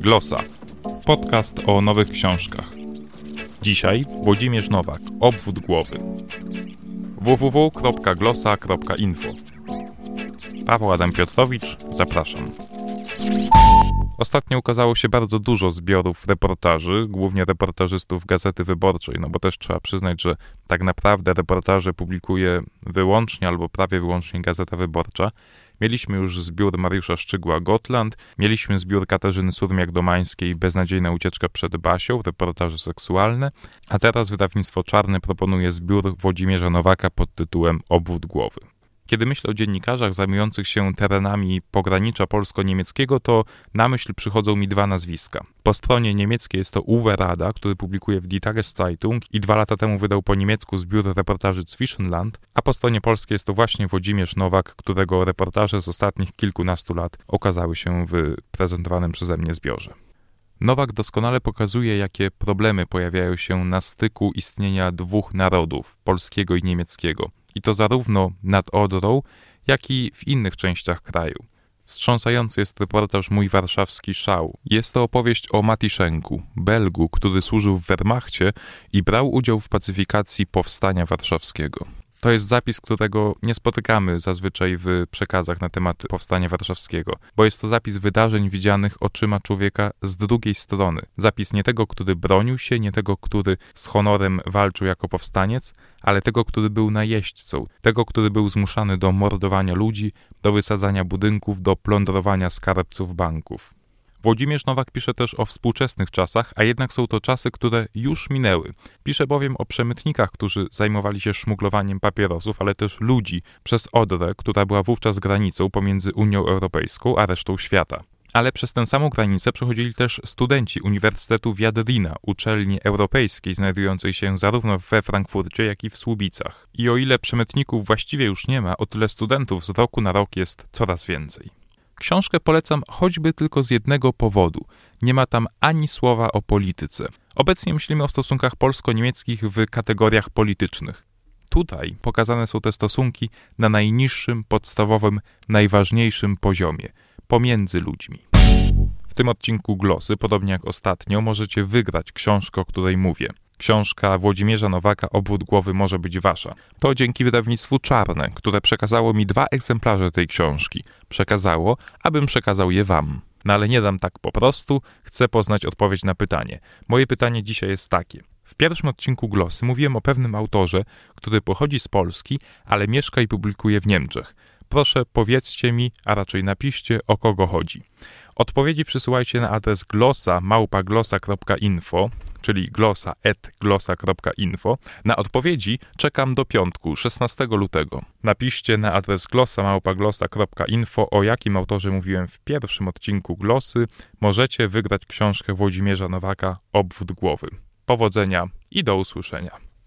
Glosa. Podcast o nowych książkach. Dzisiaj Włodzimierz Nowak. Obwód głowy. www.glosa.info Paweł Adam Piotrowicz, zapraszam. Ostatnio ukazało się bardzo dużo zbiorów reportaży, głównie reportażystów Gazety Wyborczej, no bo też trzeba przyznać, że tak naprawdę reportaże publikuje wyłącznie albo prawie wyłącznie Gazeta Wyborcza. Mieliśmy już zbiór Mariusza Szczygła Gotland, mieliśmy zbiór Katarzyny Surmiak-Domańskiej Beznadziejna ucieczka przed Basią, reportaże seksualne, a teraz wydawnictwo Czarne proponuje zbiór Włodzimierza Nowaka pod tytułem Obwód głowy. Kiedy myślę o dziennikarzach zajmujących się terenami pogranicza polsko-niemieckiego, to na myśl przychodzą mi dwa nazwiska. Po stronie niemieckiej jest to Uwe Rada, który publikuje w Die Tageszeitung i dwa lata temu wydał po niemiecku zbiór reportaży Zwischenland, a po stronie polskiej jest to właśnie Włodzimierz Nowak, którego reportaże z ostatnich kilkunastu lat okazały się w prezentowanym przeze mnie zbiorze. Nowak doskonale pokazuje, jakie problemy pojawiają się na styku istnienia dwóch narodów, polskiego i niemieckiego – i to zarówno nad Odrą, jak i w innych częściach kraju. Wstrząsający jest reportaż Mój Warszawski Szał. Jest to opowieść o Matiszenku, Belgu, który służył w Wehrmachcie i brał udział w pacyfikacji powstania warszawskiego. To jest zapis, którego nie spotykamy zazwyczaj w przekazach na temat powstania warszawskiego, bo jest to zapis wydarzeń widzianych oczyma człowieka z drugiej strony. Zapis nie tego, który bronił się, nie tego, który z honorem walczył jako powstaniec, ale tego, który był najeźdźcą, tego, który był zmuszany do mordowania ludzi, do wysadzania budynków, do plądrowania skarbców banków. Włodzimierz Nowak pisze też o współczesnych czasach, a jednak są to czasy, które już minęły. Pisze bowiem o przemytnikach, którzy zajmowali się szmuglowaniem papierosów, ale też ludzi przez Odrę, która była wówczas granicą pomiędzy Unią Europejską a resztą świata. Ale przez tę samą granicę przechodzili też studenci Uniwersytetu Wiadrina, uczelni europejskiej znajdującej się zarówno we Frankfurcie, jak i w Słubicach. I o ile przemytników właściwie już nie ma, o tyle studentów z roku na rok jest coraz więcej. Książkę polecam choćby tylko z jednego powodu. Nie ma tam ani słowa o polityce. Obecnie myślimy o stosunkach polsko-niemieckich w kategoriach politycznych. Tutaj pokazane są te stosunki na najniższym, podstawowym, najważniejszym poziomie pomiędzy ludźmi. W tym odcinku Glosy, podobnie jak ostatnio, możecie wygrać książkę, o której mówię. Książka Włodzimierza Nowaka Obwód głowy może być wasza. To dzięki wydawnictwu Czarne, które przekazało mi dwa egzemplarze tej książki. Przekazało, abym przekazał je wam. No ale nie dam tak po prostu, chcę poznać odpowiedź na pytanie. Moje pytanie dzisiaj jest takie. W pierwszym odcinku Glosy mówiłem o pewnym autorze, który pochodzi z Polski, ale mieszka i publikuje w Niemczech. Proszę powiedzcie mi, a raczej napiszcie, o kogo chodzi. Odpowiedzi przysyłajcie na adres glosa małpaglosa.info czyli glosa.glosa.info. Na odpowiedzi czekam do piątku, 16 lutego. Napiszcie na adres glosa.glosa.info o jakim autorze mówiłem w pierwszym odcinku Glosy. Możecie wygrać książkę Włodzimierza Nowaka Obwód głowy. Powodzenia i do usłyszenia.